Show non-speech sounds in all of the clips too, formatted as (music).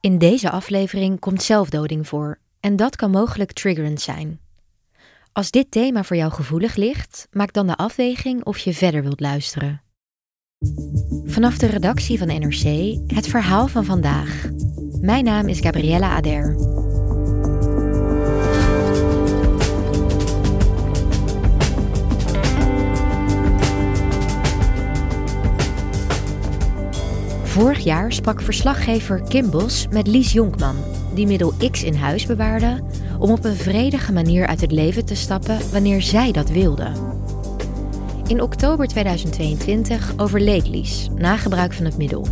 In deze aflevering komt zelfdoding voor en dat kan mogelijk triggerend zijn. Als dit thema voor jou gevoelig ligt, maak dan de afweging of je verder wilt luisteren. Vanaf de redactie van NRC het verhaal van vandaag. Mijn naam is Gabriella Ader. Vorig jaar sprak verslaggever Kim Bos met Lies Jonkman, die middel X in huis bewaarde om op een vredige manier uit het leven te stappen wanneer zij dat wilde. In oktober 2022 overleed Lies na gebruik van het middel.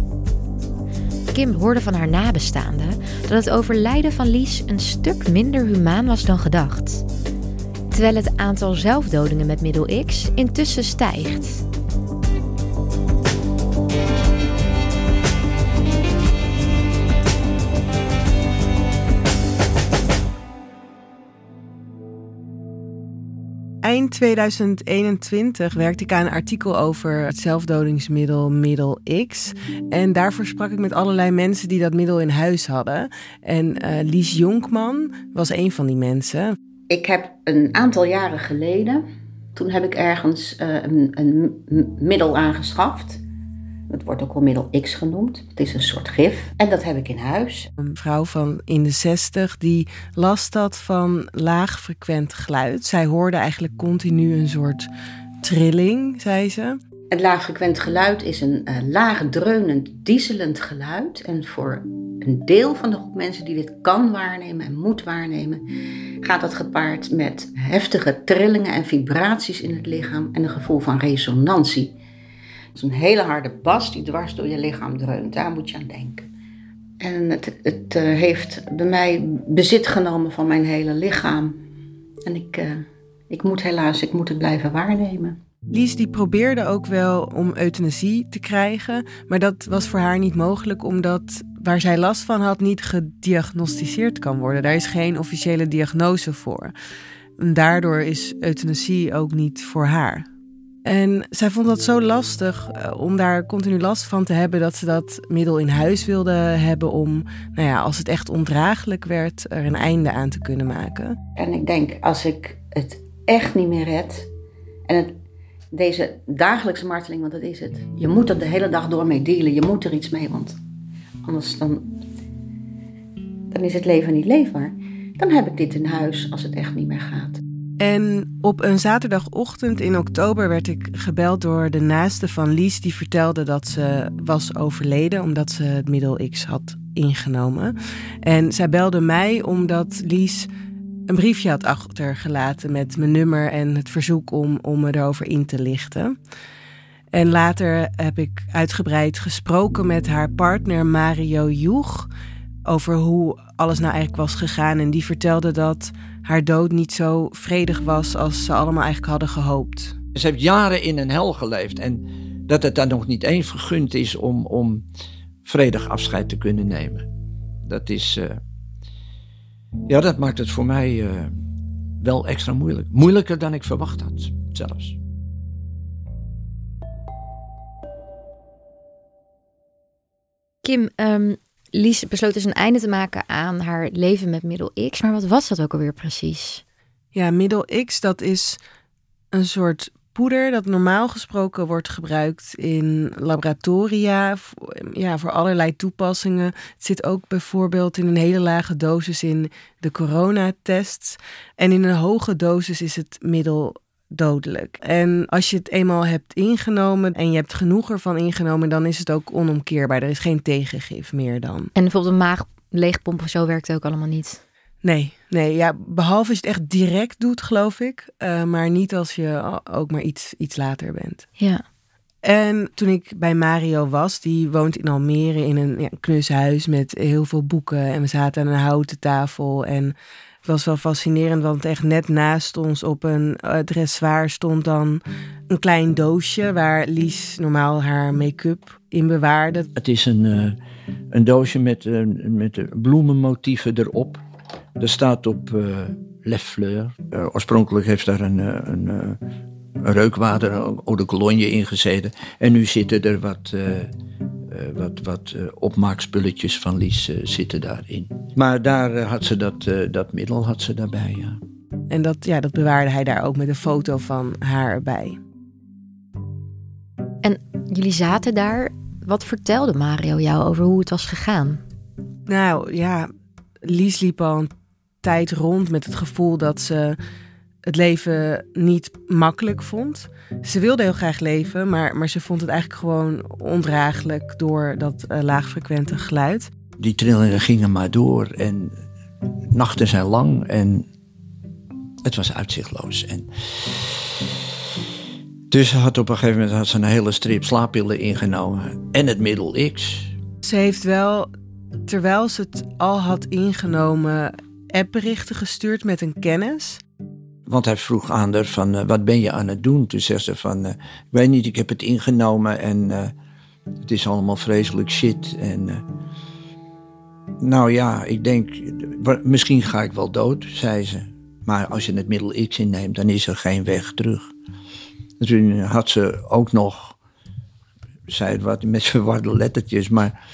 Kim hoorde van haar nabestaanden dat het overlijden van Lies een stuk minder humaan was dan gedacht. Terwijl het aantal zelfdodingen met middel X intussen stijgt. Eind 2021 werkte ik aan een artikel over het zelfdodingsmiddel Middel X. En daarvoor sprak ik met allerlei mensen die dat middel in huis hadden. En uh, Lies Jonkman was een van die mensen. Ik heb een aantal jaren geleden, toen heb ik ergens uh, een, een middel aangeschaft. Het wordt ook wel middel X genoemd. Het is een soort gif. En dat heb ik in huis. Een vrouw van in de zestig die last had van laagfrequent geluid. Zij hoorde eigenlijk continu een soort trilling, zei ze. Het laagfrequent geluid is een uh, laag dreunend, dieselend geluid. En voor een deel van de groep mensen die dit kan waarnemen en moet waarnemen, gaat dat gepaard met heftige trillingen en vibraties in het lichaam en een gevoel van resonantie is een hele harde bas die dwars door je lichaam dreunt. Daar moet je aan denken. En het, het uh, heeft bij mij bezit genomen van mijn hele lichaam. En ik, uh, ik moet helaas, ik moet het blijven waarnemen. Lies die probeerde ook wel om euthanasie te krijgen, maar dat was voor haar niet mogelijk omdat waar zij last van had niet gediagnosticeerd kan worden. Daar is geen officiële diagnose voor. En daardoor is euthanasie ook niet voor haar. En zij vond dat zo lastig eh, om daar continu last van te hebben dat ze dat middel in huis wilde hebben om, nou ja, als het echt ondraaglijk werd, er een einde aan te kunnen maken. En ik denk, als ik het echt niet meer red en deze dagelijkse marteling, want dat is het. Je moet er de hele dag door mee dealen, je moet er iets mee, want anders dan, dan is het leven niet leefbaar. Dan heb ik dit in huis als het echt niet meer gaat. En op een zaterdagochtend in oktober werd ik gebeld door de naaste van Lies, die vertelde dat ze was overleden omdat ze het middel X had ingenomen. En zij belde mij omdat Lies een briefje had achtergelaten met mijn nummer en het verzoek om, om me erover in te lichten. En later heb ik uitgebreid gesproken met haar partner Mario Joeg over hoe alles nou eigenlijk was gegaan. En die vertelde dat haar dood niet zo vredig was als ze allemaal eigenlijk hadden gehoopt. Ze heeft jaren in een hel geleefd en dat het dan nog niet eens vergund is om, om vredig afscheid te kunnen nemen. Dat is, uh, ja, dat maakt het voor mij uh, wel extra moeilijk. Moeilijker dan ik verwacht had, zelfs. Kim, um, Lies besloot dus een einde te maken aan haar leven met middel X. Maar wat was dat ook alweer precies? Ja, middel X, dat is een soort poeder dat normaal gesproken wordt gebruikt in laboratoria ja, voor allerlei toepassingen. Het zit ook bijvoorbeeld in een hele lage dosis in de coronatests. En in een hoge dosis is het middel dodelijk. En als je het eenmaal hebt ingenomen en je hebt genoeg ervan ingenomen, dan is het ook onomkeerbaar. Er is geen tegengif meer dan. En bijvoorbeeld een maag leegpomp of zo werkt ook allemaal niet. Nee, nee, ja, behalve als je het echt direct doet, geloof ik. Uh, maar niet als je ook maar iets, iets later bent. Ja. En toen ik bij Mario was, die woont in Almere in een ja, knus huis met heel veel boeken. En we zaten aan een houten tafel. En was wel fascinerend, want echt net naast ons op een dressoir stond dan een klein doosje waar Lies normaal haar make-up in bewaarde. Het is een, uh, een doosje met, uh, met bloemenmotieven erop. Er staat op uh, Le Fleur. Uh, oorspronkelijk heeft daar een, een, een reukwater, eau de cologne in gezeten. En nu zitten er wat, wat, wat opmaakspulletjes van Lies zitten daarin. Maar daar had ze dat, dat middel had ze daarbij, ja. En dat, ja, dat bewaarde hij daar ook met een foto van haar bij. En jullie zaten daar. Wat vertelde Mario jou over hoe het was gegaan? Nou ja, Lies liep al een tijd rond met het gevoel dat ze het leven niet makkelijk vond. Ze wilde heel graag leven, maar, maar ze vond het eigenlijk gewoon ondraaglijk door dat uh, laagfrequente geluid. Die trillingen gingen maar door en nachten zijn lang en het was uitzichtloos. En dus ze had op een gegeven moment had ze een hele strip slaappillen ingenomen en het middel X. Ze heeft wel, terwijl ze het al had ingenomen, appberichten gestuurd met een kennis. Want hij vroeg aan haar van, uh, wat ben je aan het doen? Toen zei ze van, uh, ik weet niet, ik heb het ingenomen en uh, het is allemaal vreselijk shit. En nou ja, ik denk, misschien ga ik wel dood, zei ze. Maar als je het middel X inneemt, dan is er geen weg terug. En toen had ze ook nog, zei het wat met verwarde lettertjes, maar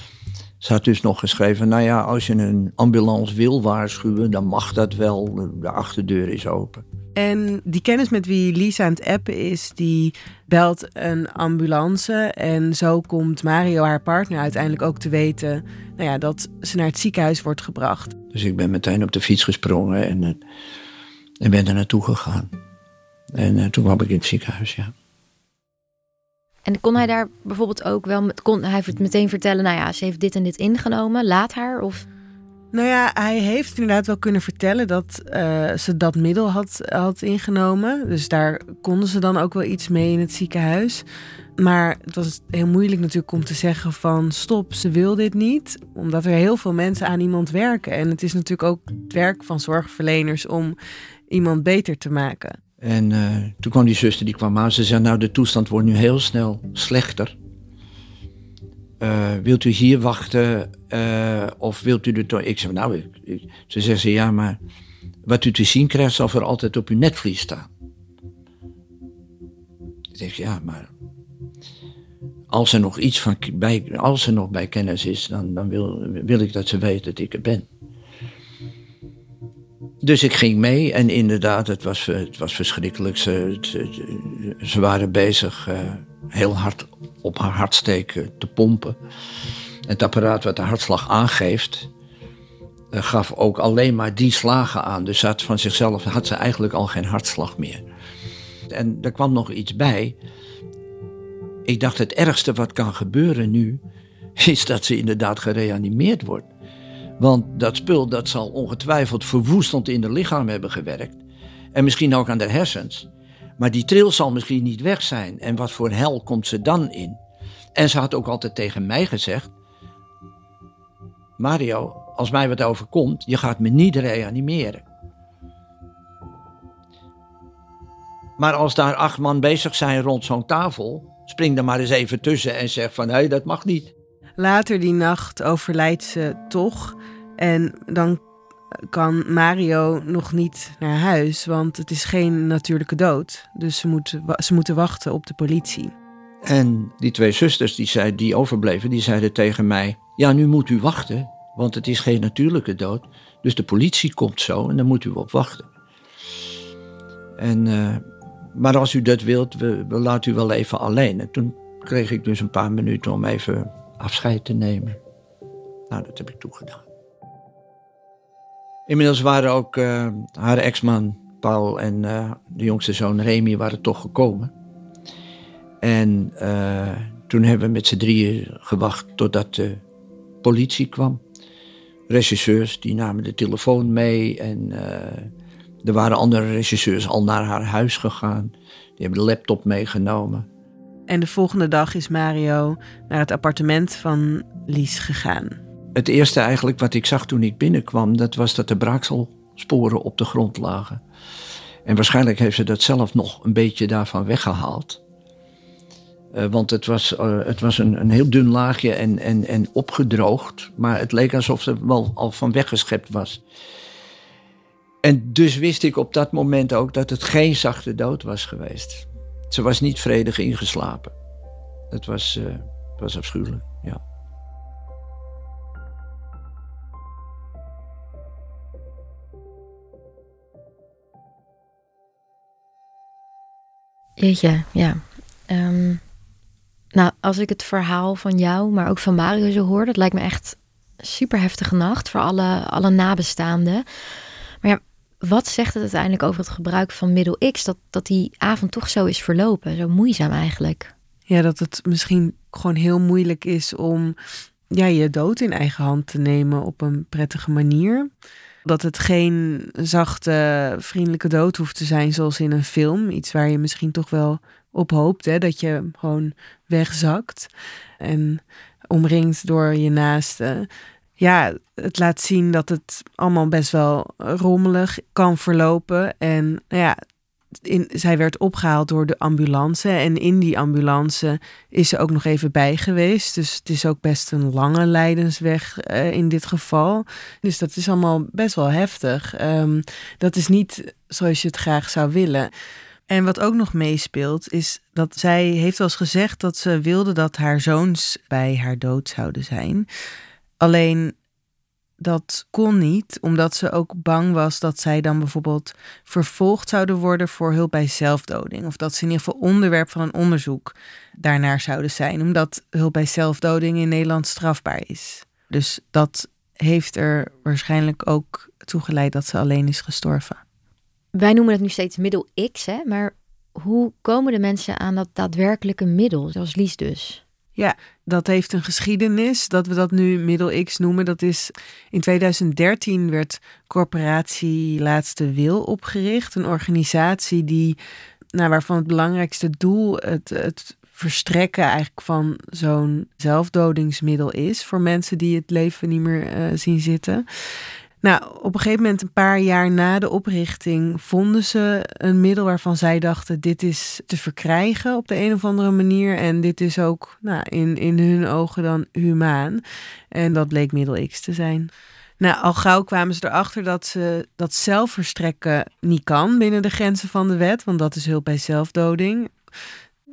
ze had dus nog geschreven, nou ja, als je een ambulance wil waarschuwen, dan mag dat wel. De achterdeur is open. En die kennis met wie Lisa aan het appen is, die belt een ambulance. En zo komt Mario, haar partner, uiteindelijk ook te weten nou ja, dat ze naar het ziekenhuis wordt gebracht. Dus ik ben meteen op de fiets gesprongen en, en ben er naartoe gegaan. En uh, toen kwam ik in het ziekenhuis, ja. En kon hij daar bijvoorbeeld ook wel, kon hij meteen vertellen, nou ja, ze heeft dit en dit ingenomen, laat haar? Of... Nou ja, hij heeft inderdaad wel kunnen vertellen dat uh, ze dat middel had, had ingenomen. Dus daar konden ze dan ook wel iets mee in het ziekenhuis. Maar het was heel moeilijk natuurlijk om te zeggen van stop, ze wil dit niet. Omdat er heel veel mensen aan iemand werken. En het is natuurlijk ook het werk van zorgverleners om iemand beter te maken. En uh, toen kwam die zuster, die kwam aan. Ze zei, nou de toestand wordt nu heel snel slechter. Uh, wilt u hier wachten uh, of wilt u er toch... Ik zei, nou, ik, ze zegt ze, ja, maar wat u te zien krijgt zal voor altijd op uw netvlies staan. Ik zeg, ja, maar als er nog iets van bij, als er nog bij kennis is, dan, dan wil, wil ik dat ze weet dat ik er ben. Dus ik ging mee en inderdaad, het was, het was verschrikkelijk. Ze, ze, waren bezig uh, heel hard op haar hartsteken te pompen. Het apparaat wat de hartslag aangeeft, uh, gaf ook alleen maar die slagen aan. Dus had van zichzelf had ze eigenlijk al geen hartslag meer. En er kwam nog iets bij. Ik dacht, het ergste wat kan gebeuren nu, (laughs) is dat ze inderdaad gereanimeerd wordt. Want dat spul dat zal ongetwijfeld verwoestend in de lichaam hebben gewerkt. En misschien ook aan de hersens. Maar die tril zal misschien niet weg zijn. En wat voor hel komt ze dan in? En ze had ook altijd tegen mij gezegd: Mario, als mij wat overkomt, je gaat me niet reanimeren. Maar als daar acht man bezig zijn rond zo'n tafel, spring er maar eens even tussen en zeg van hé, hey, dat mag niet. Later die nacht overlijdt ze toch. En dan kan Mario nog niet naar huis, want het is geen natuurlijke dood. Dus ze, moet, ze moeten wachten op de politie. En die twee zusters die, zei, die overbleven, die zeiden tegen mij... Ja, nu moet u wachten, want het is geen natuurlijke dood. Dus de politie komt zo en dan moet u op wachten. En uh, maar als u dat wilt, we, we laten u wel even alleen. En toen kreeg ik dus een paar minuten om even afscheid te nemen. Nou, dat heb ik toegedaan. Inmiddels waren ook uh, haar ex-man Paul en uh, de jongste zoon Remy waren toch gekomen. En uh, toen hebben we met z'n drieën gewacht totdat de politie kwam. Regisseurs die namen de telefoon mee en er waren andere regisseurs al naar haar huis gegaan. Die hebben de laptop meegenomen. En de volgende dag is Mario naar het appartement van Lies gegaan. Het eerste eigenlijk wat ik zag toen ik binnenkwam, dat was dat de braakselsporen op de grond lagen. En waarschijnlijk heeft ze dat zelf nog een beetje daarvan weggehaald. Uh, want het was, uh, het was een, een heel dun laagje en, en, en opgedroogd. Maar het leek alsof het wel al van weggeschept was. En dus wist ik op dat moment ook dat het geen zachte dood was geweest. Ze was niet vredig ingeslapen. Het was, uh, het was afschuwelijk, ja. Jeetje, ja. Um, nou, als ik het verhaal van jou, maar ook van Mario zo hoor, dat lijkt me echt super heftige nacht voor alle, alle nabestaanden. Maar ja, wat zegt het uiteindelijk over het gebruik van middel X dat, dat die avond toch zo is verlopen? Zo moeizaam eigenlijk. Ja, dat het misschien gewoon heel moeilijk is om ja, je dood in eigen hand te nemen op een prettige manier. Dat het geen zachte, vriendelijke dood hoeft te zijn zoals in een film. Iets waar je misschien toch wel op hoopt, hè? dat je gewoon wegzakt en omringd door je naasten ja, het laat zien dat het allemaal best wel rommelig kan verlopen. En nou ja, in, zij werd opgehaald door de ambulance. En in die ambulance is ze ook nog even bij geweest. Dus het is ook best een lange lijdensweg uh, in dit geval. Dus dat is allemaal best wel heftig. Um, dat is niet zoals je het graag zou willen. En wat ook nog meespeelt, is dat zij heeft wel eens gezegd dat ze wilde dat haar zoons bij haar dood zouden zijn. Alleen dat kon niet, omdat ze ook bang was dat zij dan bijvoorbeeld vervolgd zouden worden voor hulp bij zelfdoding. Of dat ze in ieder geval onderwerp van een onderzoek daarnaar zouden zijn, omdat hulp bij zelfdoding in Nederland strafbaar is. Dus dat heeft er waarschijnlijk ook toe geleid dat ze alleen is gestorven. Wij noemen het nu steeds middel X, hè? maar hoe komen de mensen aan dat daadwerkelijke middel, zoals Lies dus? Ja, dat heeft een geschiedenis. Dat we dat nu middel X noemen. Dat is in 2013 werd corporatie Laatste Wil opgericht. Een organisatie die, nou, waarvan het belangrijkste doel het, het verstrekken eigenlijk van zo'n zelfdodingsmiddel is voor mensen die het leven niet meer uh, zien zitten. Nou, op een gegeven moment, een paar jaar na de oprichting, vonden ze een middel waarvan zij dachten: dit is te verkrijgen op de een of andere manier. En dit is ook nou, in, in hun ogen dan humaan. En dat bleek middel X te zijn. Nou, al gauw kwamen ze erachter dat ze dat zelfverstrekken niet kan binnen de grenzen van de wet, want dat is hulp bij zelfdoding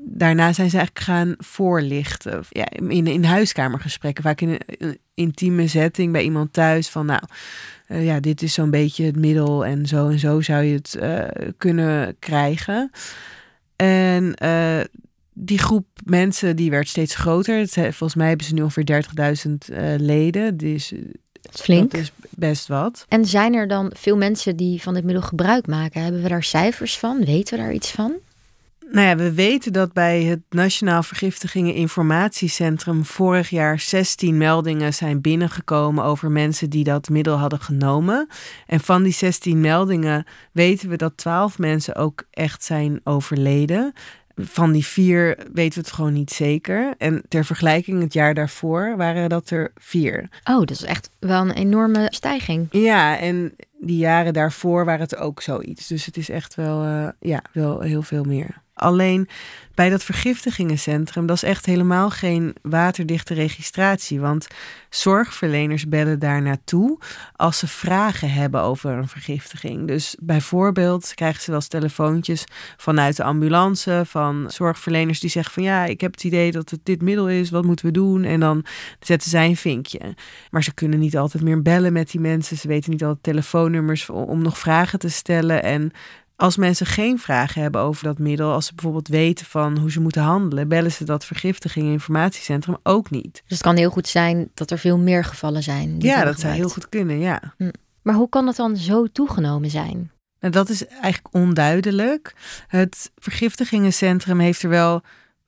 daarna zijn ze eigenlijk gaan voorlichten. Ja, in, in huiskamergesprekken, vaak in een, intieme setting bij iemand thuis. Van nou, uh, ja, dit is zo'n beetje het middel en zo en zo zou je het uh, kunnen krijgen. En uh, die groep mensen die werd steeds groter. Het, volgens mij hebben ze nu ongeveer 30.000 leden. Dus Flink. Dat is best wat. En zijn er dan veel mensen die van dit middel gebruik maken? Hebben we daar cijfers van? Weten we daar iets van? Nou ja, we weten dat bij het Nationaal Vergiftigingen Informatiecentrum vorig jaar 16 meldingen zijn binnengekomen over mensen die dat middel hadden genomen. En van die 16 meldingen weten we dat 12 mensen ook echt zijn overleden. Van die vier weten we het gewoon niet zeker. En ter vergelijking, het jaar daarvoor waren dat er vier. Oh, dat is echt wel een enorme stijging. Ja, en die jaren daarvoor waren het ook zoiets. Dus het is echt wel, uh, ja, wel heel veel meer. Alleen bij dat vergiftigingencentrum, dat is echt helemaal geen waterdichte registratie. Want zorgverleners bellen daar naartoe als ze vragen hebben over een vergiftiging. Dus bijvoorbeeld krijgen ze wel eens telefoontjes vanuit de ambulance van zorgverleners die zeggen van ja, ik heb het idee dat het dit middel is, wat moeten we doen? En dan zetten zij een vinkje. Maar ze kunnen niet altijd meer bellen met die mensen. Ze weten niet altijd telefoonnummers om nog vragen te stellen. En als mensen geen vragen hebben over dat middel, als ze bijvoorbeeld weten van hoe ze moeten handelen, bellen ze dat vergiftiging informatiecentrum ook niet. Dus het kan heel goed zijn dat er veel meer gevallen zijn. Ja, dat zou heel goed kunnen, ja. Hm. Maar hoe kan dat dan zo toegenomen zijn? Nou, dat is eigenlijk onduidelijk. Het vergiftigingencentrum heeft er wel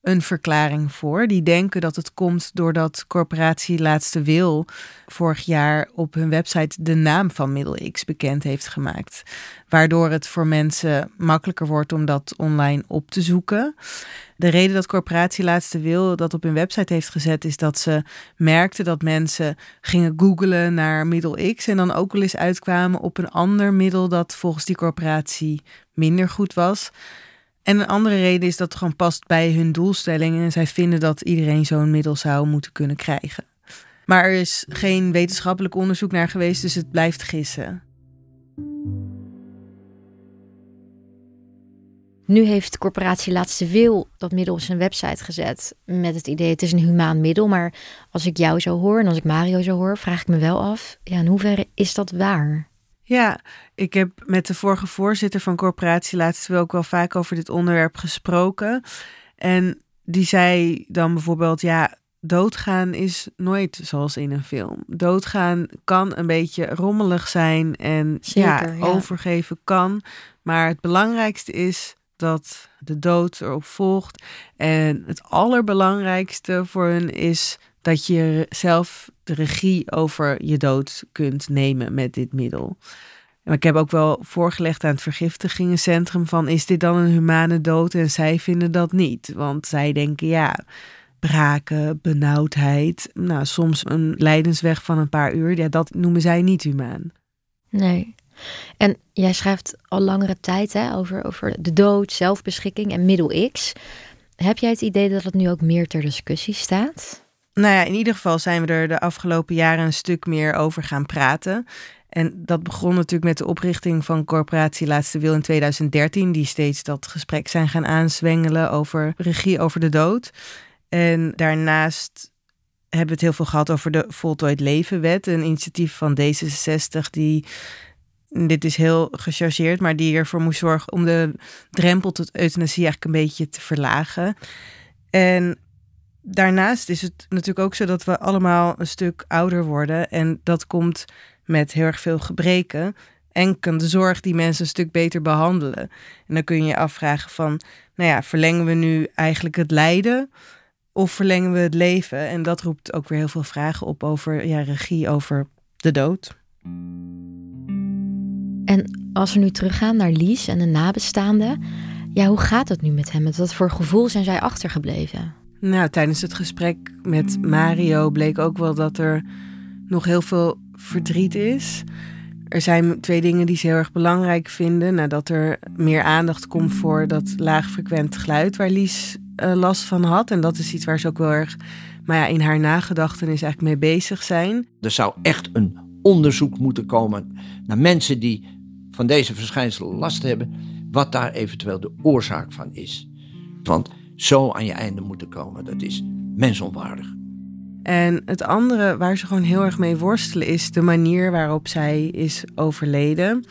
een verklaring voor. Die denken dat het komt doordat corporatie Laatste Wil vorig jaar op hun website de naam van Middel X bekend heeft gemaakt. Waardoor het voor mensen makkelijker wordt om dat online op te zoeken. De reden dat corporatie Laatste Wil dat op hun website heeft gezet is dat ze merkten dat mensen gingen googlen naar middel X en dan ook wel eens uitkwamen op een ander middel dat volgens die corporatie minder goed was. En een andere reden is dat het gewoon past bij hun doelstellingen. En zij vinden dat iedereen zo'n middel zou moeten kunnen krijgen. Maar er is geen wetenschappelijk onderzoek naar geweest, dus het blijft gissen. Nu heeft corporatie Laatste Wil dat middel op zijn website gezet. Met het idee, het is een humaan middel. Maar als ik jou zo hoor en als ik Mario zo hoor, vraag ik me wel af, ja, in hoeverre is dat waar? Ja, ik heb met de vorige voorzitter van corporatie laatst wel ook wel vaak over dit onderwerp gesproken. En die zei dan bijvoorbeeld, ja, doodgaan is nooit zoals in een film. Doodgaan kan een beetje rommelig zijn en ja, ja, overgeven kan. Maar het belangrijkste is dat de dood erop volgt. En het allerbelangrijkste voor hun is dat je zelf de regie over je dood kunt nemen met dit middel. Maar ik heb ook wel voorgelegd aan het vergiftigingencentrum van is dit dan een humane dood? En zij vinden dat niet, want zij denken ja, braken, benauwdheid, nou soms een lijdensweg van een paar uur, ja, dat noemen zij niet humaan. Nee. En jij schrijft al langere tijd hè, over, over de dood, zelfbeschikking en middel X. Heb jij het idee dat het nu ook meer ter discussie staat? Nou ja, in ieder geval zijn we er de afgelopen jaren een stuk meer over gaan praten. En dat begon natuurlijk met de oprichting van Corporatie Laatste Wil in 2013, die steeds dat gesprek zijn gaan aanzwengelen over regie over de dood. En daarnaast hebben we het heel veel gehad over de Voltooid Levenwet, een initiatief van D66 die dit is heel gechargeerd, maar die ervoor moest zorgen om de drempel tot euthanasie eigenlijk een beetje te verlagen. En daarnaast is het natuurlijk ook zo dat we allemaal een stuk ouder worden. En dat komt met heel erg veel gebreken. En kan de zorg die mensen een stuk beter behandelen. En dan kun je je afvragen van, nou ja, verlengen we nu eigenlijk het lijden? Of verlengen we het leven? En dat roept ook weer heel veel vragen op over ja, regie over de dood. En als we nu teruggaan naar Lies en de nabestaanden, ja, hoe gaat het nu met hem? Met wat voor gevoel zijn zij achtergebleven? Nou, tijdens het gesprek met Mario bleek ook wel dat er nog heel veel verdriet is. Er zijn twee dingen die ze heel erg belangrijk vinden. Nadat er meer aandacht komt voor dat laagfrequent geluid waar Lies uh, last van had. En dat is iets waar ze ook wel erg maar ja, in haar nagedachtenis eigenlijk mee bezig zijn. Er zou echt een onderzoek moeten komen naar mensen die van deze verschijnselen last hebben. Wat daar eventueel de oorzaak van is. Want zo aan je einde moeten komen. Dat is mensonwaardig. En het andere waar ze gewoon heel erg mee worstelen is de manier waarop zij is overleden.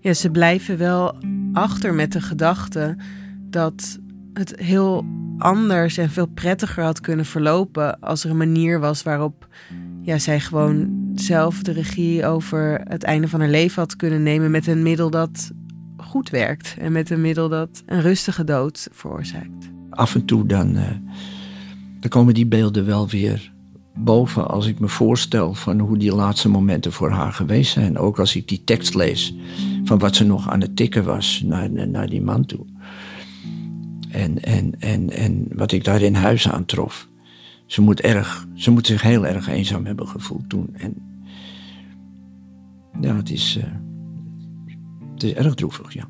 Ja, ze blijven wel achter met de gedachte dat het heel anders en veel prettiger had kunnen verlopen als er een manier was waarop ja, zij gewoon zelf de regie over het einde van haar leven had kunnen nemen met een middel dat goed werkt en met een middel dat een rustige dood veroorzaakt af en toe dan, uh, dan komen die beelden wel weer boven als ik me voorstel van hoe die laatste momenten voor haar geweest zijn. Ook als ik die tekst lees van wat ze nog aan het tikken was naar, die man toe. En, en, en, en wat ik daar in huis aantrof. Ze moet, erg, ze moet zich heel erg eenzaam hebben gevoeld toen. En ja, het is, uh, het is erg droevig, ja.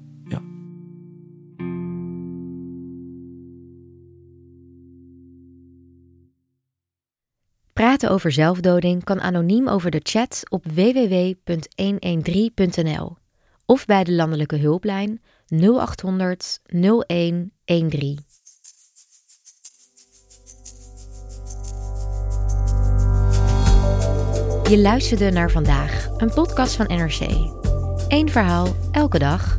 Praten over zelfdoding kan anoniem over de chat op www.113.nl of bij de landelijke hulplijn 0800 0113. Je luisterde naar vandaag, een podcast van NRC. Eén verhaal, elke dag.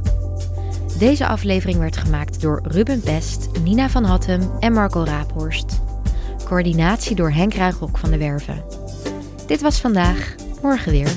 Deze aflevering werd gemaakt door Ruben Best, Nina van Hattem en Marco Raaphorst. Coördinatie door Henk Ruigrok van de Werven. Dit was vandaag, morgen weer.